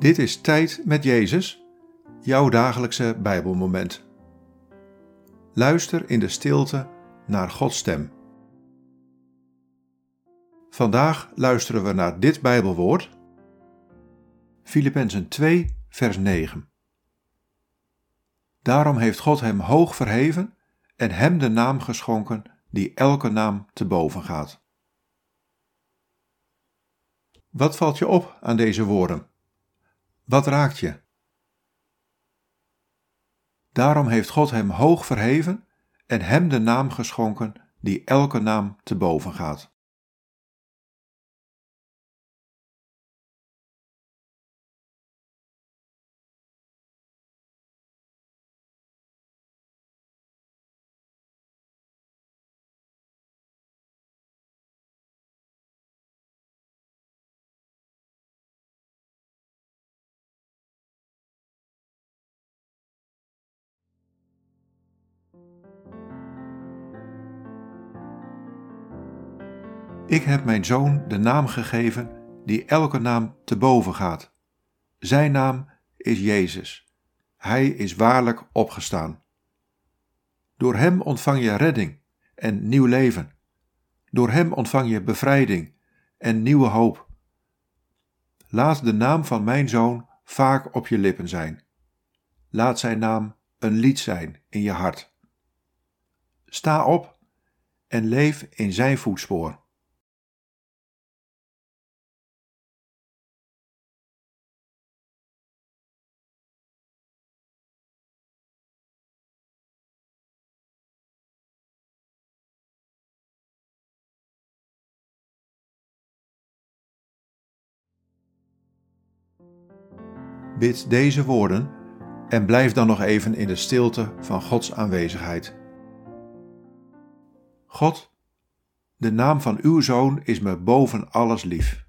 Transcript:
Dit is Tijd met Jezus, jouw dagelijkse Bijbelmoment. Luister in de stilte naar Gods stem. Vandaag luisteren we naar dit Bijbelwoord, Filippenzen 2, vers 9. Daarom heeft God hem hoog verheven en hem de naam geschonken die elke naam te boven gaat. Wat valt je op aan deze woorden? Wat raakt je? Daarom heeft God hem hoog verheven en hem de naam geschonken die elke naam te boven gaat. Ik heb mijn zoon de naam gegeven die elke naam te boven gaat. Zijn naam is Jezus. Hij is waarlijk opgestaan. Door hem ontvang je redding en nieuw leven. Door hem ontvang je bevrijding en nieuwe hoop. Laat de naam van mijn zoon vaak op je lippen zijn. Laat zijn naam een lied zijn in je hart. Sta op en leef in zijn voetspoor. Bid deze woorden en blijf dan nog even in de stilte van Gods aanwezigheid. God, de naam van uw zoon is me boven alles lief.